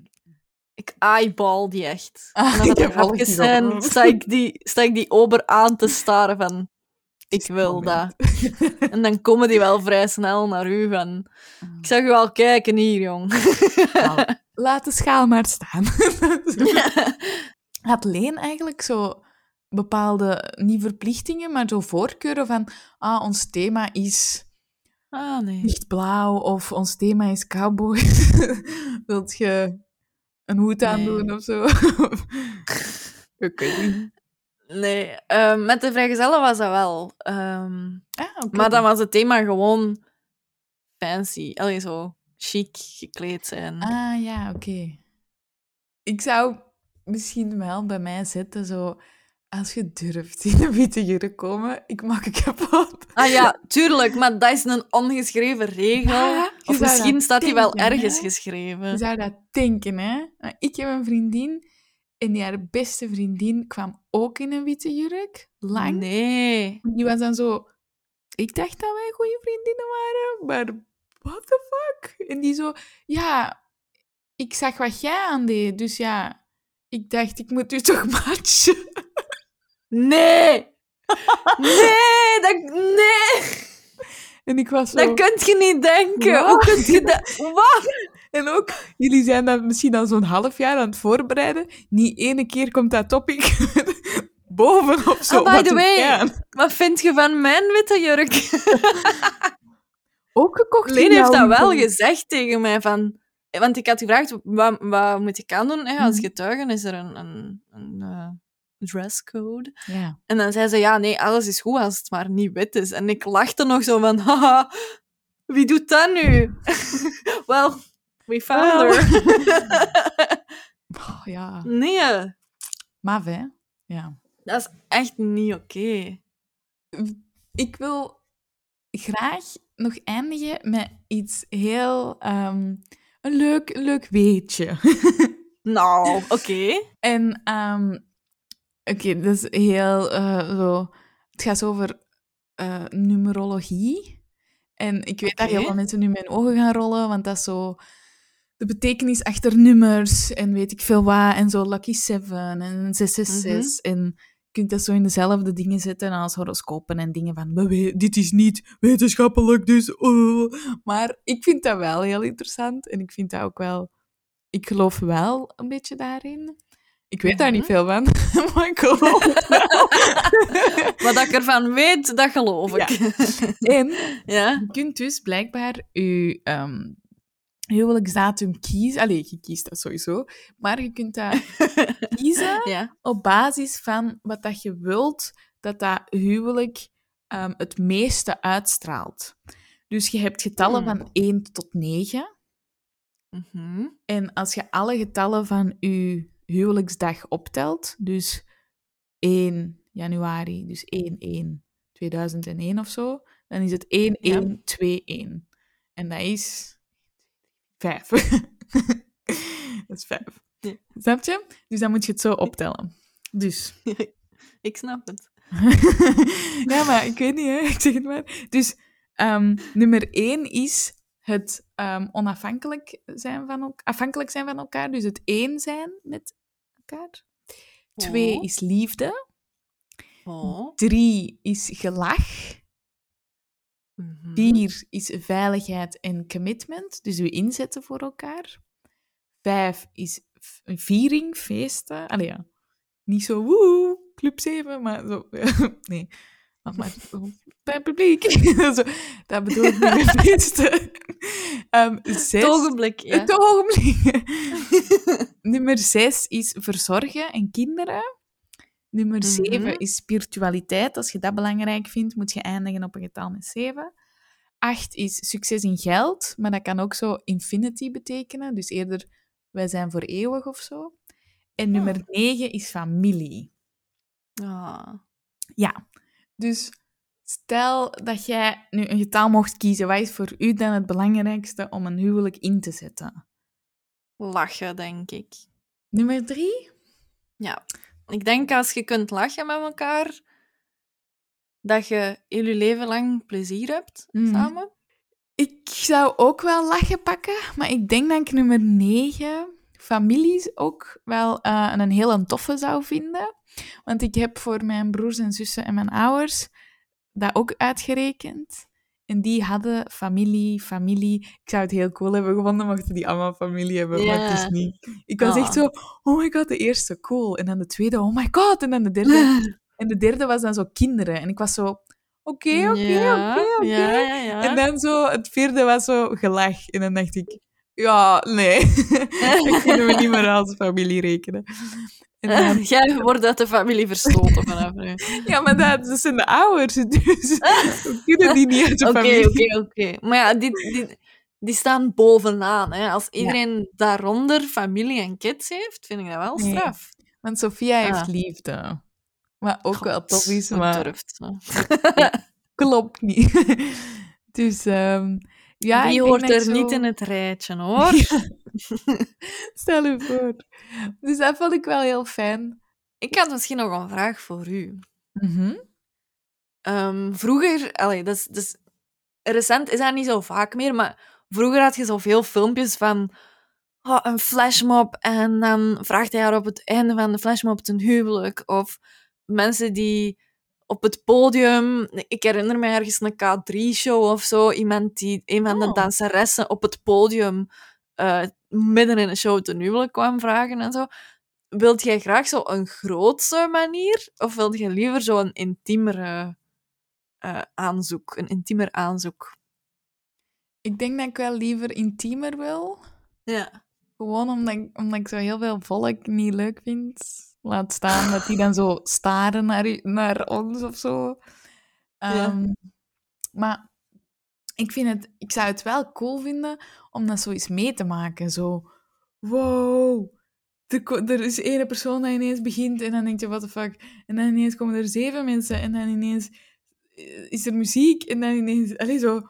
Ik eyeball die echt. Ah, en alles hapjes zijn, sta ik, die, sta ik die ober aan te staren van... Ik wil dat. En dan komen die wel vrij snel naar u van... Ik zag u al kijken hier, jong. Nou, laat de schaal maar staan. Had Leen eigenlijk zo bepaalde, niet verplichtingen, maar zo voorkeuren van, ah, ons thema is Ah, nee. lichtblauw of ons thema is cowboy. Wilt je een hoed Nee. aandoen of zo? Ik weet niet. Nee, ehm, met de vrijgezellen was dat wel. Ehm, Ah, maar dan was het thema gewoon fancy. Allee, zo chic gekleed zijn. Ah, ja, oké. Ik zou misschien wel bij mij zetten, zo... Als je durft in een witte jurk komen, ik maak het kapot. Ah ja, tuurlijk, maar dat is een ongeschreven regel. Je of misschien staat die wel denken, ergens hè? geschreven. Je zou dat denken, hè? Maar ik heb een vriendin en haar beste vriendin kwam ook in een witte jurk. Lang. Nee. Die was dan zo... Ik dacht dat wij goede vriendinnen waren, maar what the fuck? En die zo... Ja, ik zag wat jij aandeed, dus ja... Ik dacht, ik moet u toch matchen? Nee! Nee! Dat, nee! En ik was zo... Dat kun je niet denken. Wat? Hoe kun je dat... Wat? En ook, jullie zijn dat misschien al zo'n half jaar aan het voorbereiden. Niet ene keer komt dat topic boven of zo. Ah, by wat the way. aan? Wat vind je van mijn witte jurk? Ook gekocht Leen heeft dat wel gezegd tegen mij. Van, want ik had gevraagd, wat, wat moet ik aandoen? Hè? Als Mhm. getuige is er een, een, een eh, dresscode. Ja. En dan zei ze, ja, nee, alles is goed als het maar niet wit is. En ik lachte nog zo van, haha, wie doet dat nu? well, we found her. Oh, ja. nee, hè? Ja. dat is echt niet oké. Ik wil graag nog eindigen met iets heel... ehm, een leuk, leuk weetje. Nou, oké. En, ehm, oké, dat is heel eh, zo. Het gaat over eh, numerologie. En ik weet dat heel veel mensen nu mijn ogen gaan rollen, want dat is zo de betekenis achter nummers en weet ik veel wat. En zo Lucky Seven en 666. En je kunt dat zo in dezelfde dingen zetten als horoscopen en dingen van, "Maar we- dit is niet wetenschappelijk, dus... oh." Maar ik vind dat wel heel interessant en ik vind dat ook wel... Ik geloof wel een beetje daarin. Ik weet daar niet Mhm. veel van, maar ik geloof het wel. Wat ik ervan weet, dat geloof ik. en Ja. je kunt dus blijkbaar je ehm, huwelijksdatum kiezen. Allee, je kiest dat sowieso. Maar je kunt dat kiezen Ja. op basis van wat dat je wilt dat dat huwelijk ehm, het meeste uitstraalt. Dus je hebt getallen Hmm. van 1 tot 9. Mhm. En als je alle getallen van je huwelijksdag optelt, dus 1 januari, dus 1-1-2001 of zo, dan is het 1-1-2-1. En dat is 5. dat is 5. Ja. Snap je? Dus dan moet je het zo optellen. Dus. Ik snap het. ja, maar ik weet niet, hè. ik zeg het maar. Dus ehm, nummer 1 is het ehm, onafhankelijk zijn van, elk- afhankelijk zijn van elkaar, dus het één zijn met elkaar. Twee Oh. is liefde. Oh. Drie is gelach. Mhm. Vier is veiligheid en commitment, dus u inzetten voor elkaar. Vijf is viering, feesten. Allee, ja. Niet zo woe, club 7, maar zo... nee, maar, maar bij publiek. zo, dat bedoel ik niet met feesten. Ehm, zes... Het ogenblik, ja. Het ogenblik. Nummer zes is verzorgen en kinderen. Nummer Mhm. zeven is spiritualiteit. Als je dat belangrijk vindt, moet je eindigen op een getal met zeven. Acht is succes in geld, maar dat kan ook zo infinity betekenen. Dus eerder, wij zijn voor eeuwig of zo. En nummer negen is familie. Ah. Ja, dus stel dat jij nu een getal mocht kiezen. Wat is voor u dan het belangrijkste om een huwelijk in te zetten? Lachen, denk ik. Nummer drie? Ja. Ik denk als je kunt lachen met elkaar, dat je heel je leven lang plezier hebt Mhm. samen. Ik zou ook wel lachen pakken, maar ik denk dat ik nummer 9 families ook wel eh, een hele toffe zou vinden. Want ik heb voor mijn broers en zussen en mijn ouders dat ook uitgerekend. En die hadden familie, familie. Ik zou het heel cool hebben gevonden mochten die allemaal familie hebben, maar het is niet. Ik was Ah. echt zo, oh my god, de eerste cool. En dan de tweede, oh my god. En dan de derde. En de derde was dan zo kinderen. En ik was zo, oké, oké, oké, oké. En dan zo, het vierde was zo gelach. En dan dacht ik, ja, nee. ik kunnen we niet meer als familie rekenen. Dan, Jij wordt uit de familie verstoten vanaf nu. ja, maar dat, dat zijn de ouders, dus we kunnen die niet uit de Oké, familie. oké, oké. Maar ja, die, die, die staan bovenaan. Hè. Als iedereen daaronder familie en kids heeft, vind ik dat wel Nee. straf. Want Sophia heeft Ah. liefde. Wat ook wel tof is, maar durft klopt niet. dus um, ja, Die hoort er zo- niet in het rijtje, hoor. Stel je voor. Dus dat vond ik wel heel fijn. Ik had misschien nog een vraag voor u. Mhm. Ehm, vroeger, allee, dat is, dat is- recent is dat niet zo vaak meer, maar vroeger had je zoveel filmpjes van oh, een flashmob en dan vraagt hij haar op het einde van de flashmob ten huwelijk. Of mensen die op het podium, ik herinner me ergens een K3-show of zo, iemand die, een van de Oh. danseressen op het podium eh, midden in een show ten huwelijk kwam vragen en zo. wilt jij graag zo een grootse manier? Of wilt je liever zo een intiemere eh, aanzoek? Een intiemer aanzoek? Ik denk dat ik wel liever intiemer wil. Ja. Gewoon omdat ik, omdat ik zo heel veel volk niet leuk vind. Laat staan dat die dan zo staren naar, naar ons of zo. Ja. Ehm, Maar ik, vind het, ik zou het wel cool vinden om dat zo eens mee te maken. Zo, wow, er, er is ene persoon die ineens begint en dan denk je, what the fuck. En dan ineens komen er zeven mensen en dan ineens eh, is er muziek en dan ineens... Allee, zo,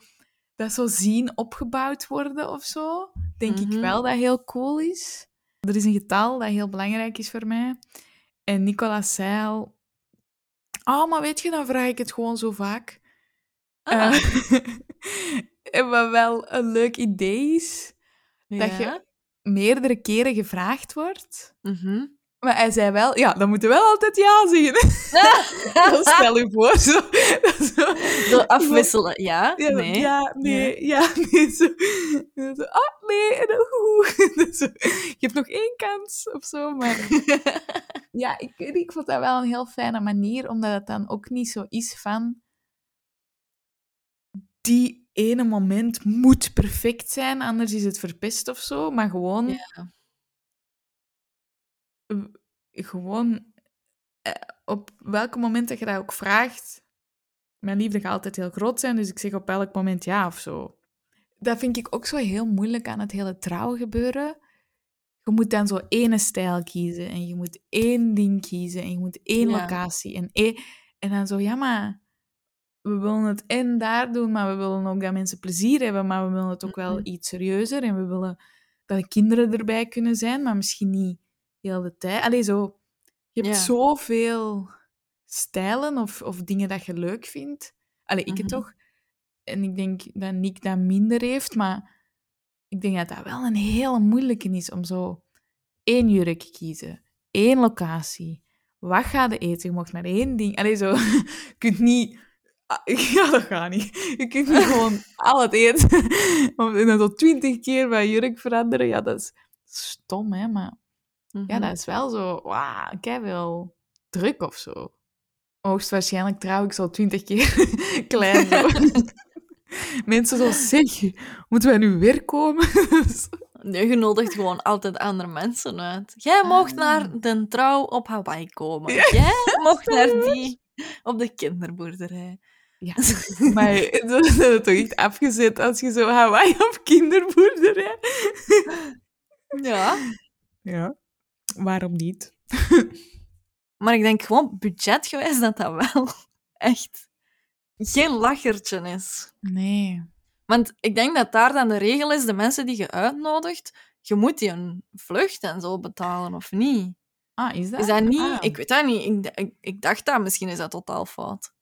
dat zo zien opgebouwd worden of zo, denk ik Mhm. wel dat heel cool is. Er is een getal dat heel belangrijk is voor mij. En Nicolas zei al... Oh, maar weet je, dan vraag ik het gewoon zo vaak. Ah, Eh, en wat wel een leuk idee is, dat je meerdere keren gevraagd wordt. Mhm. Maar hij zei wel, ja, dan moeten we wel altijd ja zeggen. Dan stel je voor, zo. zo. Zo afwisselen, ja? Ja, nee. ja, nee, ja, nee. Zo. Zo, ah, nee, en. Je hebt nog één kans of zo, maar... Ja, ik, ik vond dat wel een heel fijne manier, omdat het dan ook niet zo is van... Die ene moment moet perfect zijn, anders is het verpest of zo. Maar gewoon... Ja. Gewoon... eh, Op welke moment dat je dat ook vraagt... Mijn liefde gaat altijd heel groot zijn, dus ik zeg op elk moment ja of zo. Dat vind ik ook zo heel moeilijk aan het hele trouwgebeuren. Je moet dan zo ene stijl kiezen en je moet één ding kiezen en je moet één Ja. locatie en, één, en dan zo, ja maar, we willen het en daar doen, maar we willen ook dat mensen plezier hebben, maar we willen het ook wel iets serieuzer en we willen dat de kinderen erbij kunnen zijn, maar misschien niet heel de tijd. Allee, zo, je hebt Ja. zoveel stijlen of, of dingen dat je leuk vindt. Allee, ik het Mhm. toch. En ik denk dat Nick dat minder heeft, maar ik denk dat dat wel een hele moeilijke is om zo één jurk kiezen, één locatie. Wat ga je eten? Je mag maar één ding. Allee, zo. Je kunt niet... Ah, Ja, dat gaat niet. Je kunt niet gewoon al het eten. En dan zo twintig keer van jurk veranderen. Ja, dat is stom, hè. Maar ja, Mhm. dat is wel zo... Wauw, ik heb wel druk of zo. Hoogstwaarschijnlijk trouw ik zo twintig keer klein. Mensen zo, zeg, moeten wij nu weer komen? Nee, je nodigt gewoon altijd andere mensen uit. Jij mocht Ah. naar de trouw op Hawaii komen. Jij mocht naar die op de kinderboerderij. Ja, maar dat is toch echt afgezet als je zo Hawaii op kinderboerderij. Ja. Ja, waarom niet? Maar ik denk gewoon budgetgewijs dat dat wel echt geen lachertje is. Nee. Want ik denk dat daar dan de regel is, de mensen die je uitnodigt, je moet die een vlucht en zo betalen, of niet? Ah, is dat? Is dat niet? Ah. Ik weet dat niet. Ik, ik, ik dacht dat, misschien is dat totaal fout.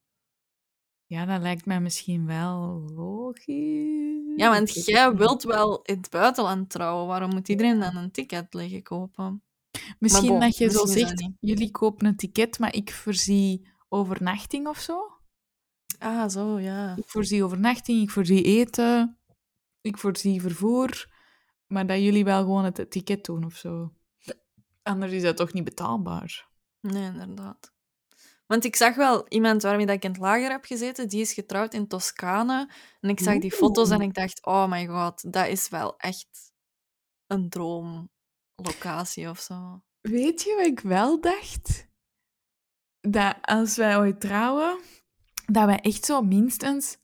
Ja, dat lijkt mij misschien wel logisch. Ja, want jij wilt wel in het buitenland trouwen. Waarom moet iedereen dan een ticket liggen kopen? Misschien bon, dat je zo misschien zegt, jullie kopen een ticket, maar ik voorzie overnachting of zo. Ah, zo, ja. Ik voorzie overnachting, ik voorzie eten, ik voorzie vervoer. Maar dat jullie wel gewoon het ticket doen of zo. Anders is dat toch niet betaalbaar? Nee, inderdaad. Want ik zag wel iemand waarmee dat ik in het lager heb gezeten, die is getrouwd in Toscane. En ik zag die foto's en ik dacht, oh my god, dat is wel echt een droomlocatie of zo. Weet je wat ik wel dacht? Dat als wij ooit trouwen, dat wij echt zo minstens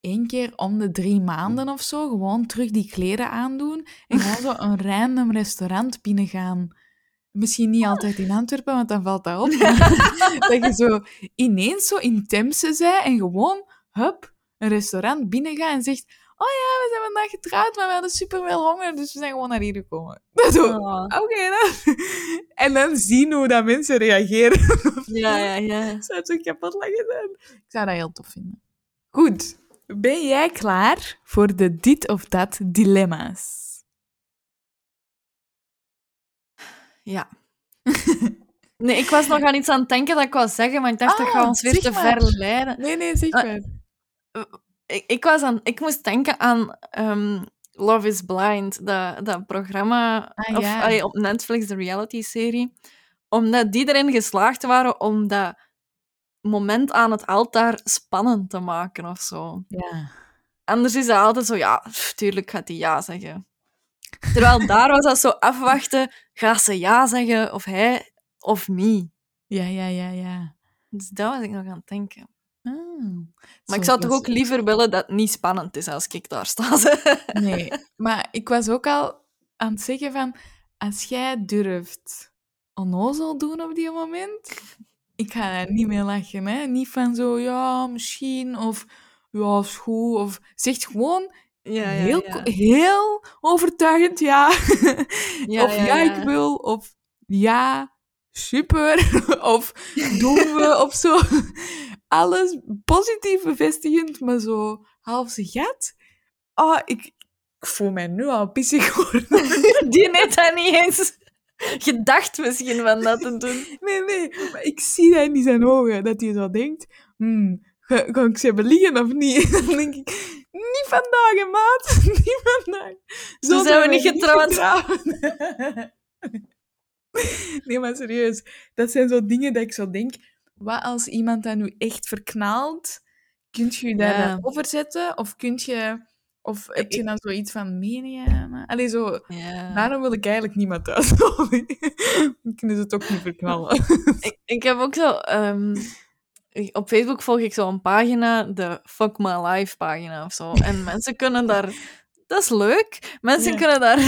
één keer om de drie maanden of zo gewoon terug die kleren aandoen en gewoon zo een random restaurant binnengaan. Misschien niet altijd in Antwerpen, want dan valt dat op. dat je zo ineens zo in Temse zei en gewoon, hup, een restaurant binnengaat en zegt oh ja, we zijn vandaag getrouwd, maar we hadden super veel honger, dus we zijn gewoon naar hier gekomen. Dat zo, Oh. Oké dan. En dan zien hoe dat mensen reageren. Ja, ja, ja. Zou het zo kapot lachen zijn? Ik zou dat heel tof vinden. Goed. Ben jij klaar voor de dit of dat dilemma's? Ja. Nee, ik was nog aan iets aan het denken dat ik wou zeggen, maar ik dacht dat Ah, gaat ons weer te ver leiden. Nee, nee, zeg maar. Ik, ik, was aan, ik moest denken aan... ehm, Love is Blind, dat, dat programma, Ah, of ja. allee, op Netflix, de reality-serie. Omdat die erin geslaagd waren om dat moment aan het altaar spannend te maken of zo. Ja. Anders is dat altijd zo, ja, pff, tuurlijk gaat hij ja zeggen. Terwijl daar was dat zo afwachten, gaat ze ja zeggen, of hij, of niet. Ja, ja, ja, ja. Dus dat was ik nog aan het denken. Ah, Maar ik zo zou toch ook liever willen dat het niet spannend is als ik daar sta. Nee, maar ik was ook al aan het zeggen van... Als jij durft onnozel doen op die moment... Ik ga daar niet mee lachen, hè. Niet van zo, ja, misschien, of... Ja, is goed, of... Zeg gewoon Ja, heel, ko- heel overtuigend ja. Ja, of ja, ja, ja. ik wil, of ja, super, of doen we, of zo. Alles positief bevestigend, maar zo half zijn gat. Oh, ik, ik voel mij nu al pissig worden. Die heeft dat niet eens gedacht misschien van dat te doen. Nee, nee, maar ik zie dat in zijn ogen, dat hij zo denkt, hmm, ga, ga ik ze hebben liggen of niet? Dan denk ik, niet vandaag, hè, maat. Niet vandaag. Zo zijn we niet getrouwd. getrouwd. Nee, maar serieus. Dat zijn zo dingen dat ik zo denk, wat als iemand dat nu echt verknalt? Kun je daar Ja. dan over zetten? Of kun je... Of heb je dan zoiets van, meen Allee, zo... Ja. Daarom wil ik eigenlijk niemand thuis. Dan kunnen ze het ook niet verknallen. Ik, ik heb ook zo... ehm, op Facebook volg ik zo een pagina, de Fuck My Life pagina of zo. En mensen kunnen daar... Dat is leuk. Mensen Ja. kunnen daar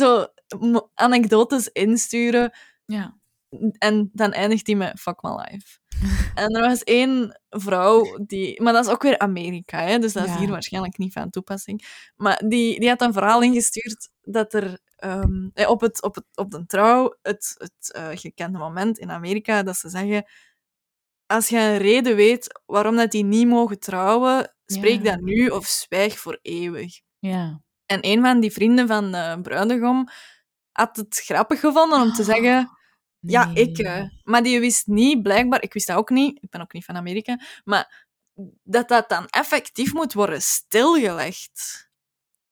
zo anekdotes insturen. Ja. En dan eindigt die met Fuck My Life. En er was één vrouw die... Maar dat is ook weer Amerika, hè? dus dat is Ja. hier waarschijnlijk niet van toepassing. Maar die, die had een verhaal ingestuurd dat er ehm, eh, op, het, op, het, op de trouw het, het eh, gekende moment in Amerika dat ze zeggen als je een reden weet waarom dat die niet mogen trouwen, spreek Ja. dat nu of zwijg voor eeuwig. Ja. En een van die vrienden van de bruidegom had het grappig gevonden om te zeggen... Ja, Nee. ik. eh, maar die wist niet, blijkbaar, ik wist dat ook niet, ik ben ook niet van Amerika, maar dat dat dan effectief moet worden stilgelegd.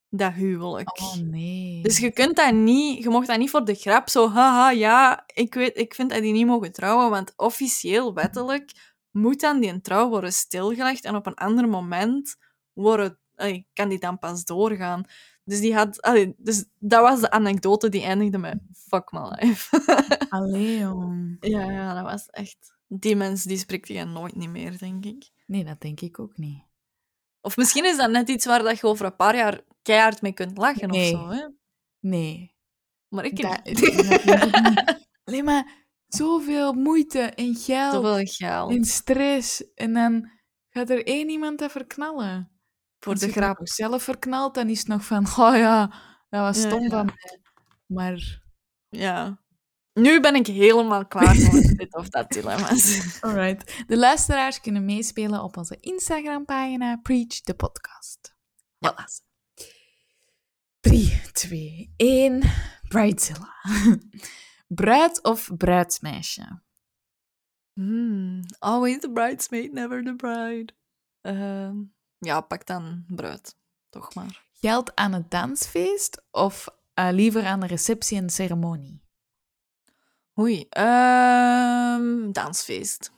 Dat huwelijk. Oh nee. Dus je kunt dat niet, je mocht dat niet voor de grap zo, haha, ja, ik, weet, ik vind dat die niet mogen trouwen, want officieel, wettelijk, moet dan die trouw worden stilgelegd en op een ander moment worden, allee, kan die dan pas doorgaan. Dus, die had, allee, dus dat was de anekdote die eindigde met fuck my life. Allee, jong. Ja, ja, dat was echt... Die mens die spreekt je nooit niet meer, denk ik. Nee, dat denk ik ook niet. Of misschien is dat net iets waar dat je over een paar jaar keihard mee kunt lachen Nee. of zo. Hè? Nee. Maar ik Dat-. Alleen maar zoveel moeite en geld Zoveel geld. en stress. En dan gaat er één iemand dat verknallen. Voor de grap. nog zelf verknalt, dan is het nog van, oh ja, dat was stom ja. van mij. Maar, Ja. Nu ben ik helemaal klaar voor dit of dat dilemma's. alright. De luisteraars kunnen meespelen op onze Instagram-pagina Preach the Podcast. Ja. 3, 2, 1. Bridezilla. Bruid of bruidsmeisje? Hmm. Always the bridesmaid, never the bride. Ehm, ja, pak dan bruid. Toch maar. Geld aan het dansfeest of eh, liever aan de receptie en ceremonie? Oei. ehm, dansfeest.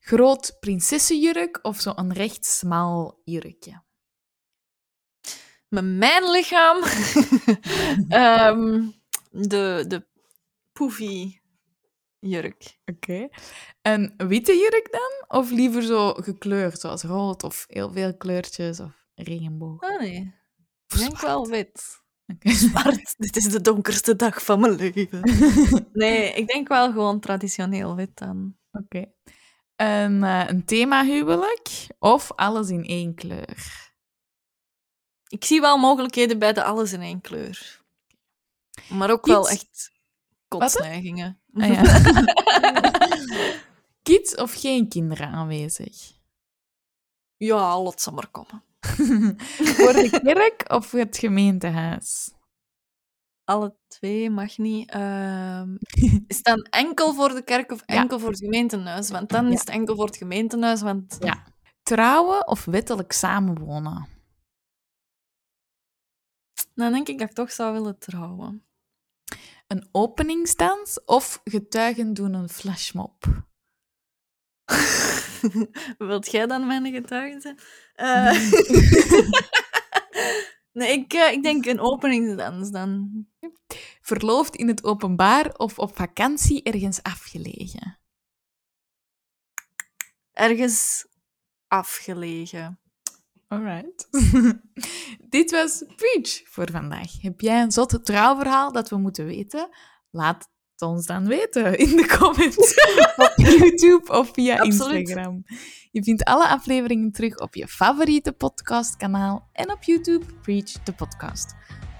Groot prinsessenjurk of zo'n recht smal jurkje? Met mijn lichaam. Ehm, de, de poefy jurk. Oké. Een witte jurk dan? Of liever zo gekleurd, zoals rood of heel veel kleurtjes of regenboog? Ah nee, ik denk wel wit. Oké. Zwart, dit is de donkerste dag van mijn leven. Nee, ik denk wel gewoon traditioneel wit dan. Oké. Een, eh, een themahuwelijk of alles in één kleur? Ik zie wel mogelijkheden bij de alles in één kleur. Maar ook wel echt kotsneigingen. Ah, ja. Kids of geen kinderen aanwezig? ja, laat ze maar komen. Voor de kerk of het gemeentehuis? Alle twee mag niet. Ehm, is het dan enkel voor de kerk of Ja. enkel voor het gemeentehuis? Want dan Ja. is het enkel voor het gemeentehuis, want Ja. Trouwen of wettelijk samenwonen? Dan denk ik dat ik toch zou willen trouwen. Een openingsdans of getuigen doen een flashmob? Wilt jij dan mijn getuige zijn? Eh, nee, ik, eh, ik denk een openingsdans dan. Verloofd in het openbaar of op vakantie ergens afgelegen? Ergens afgelegen. Alright. Dit was Preach voor vandaag. Heb jij een zotte trouwverhaal dat we moeten weten? Laat het ons dan weten in de comments op YouTube of via Absoluut. Instagram. Je vindt alle afleveringen terug op je favoriete podcastkanaal en op YouTube Preach de podcast.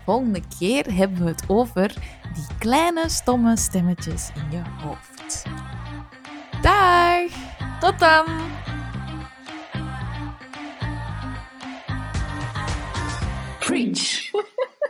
Volgende keer hebben we het over die kleine stomme stemmetjes in je hoofd. Dag! Tot dan! preach.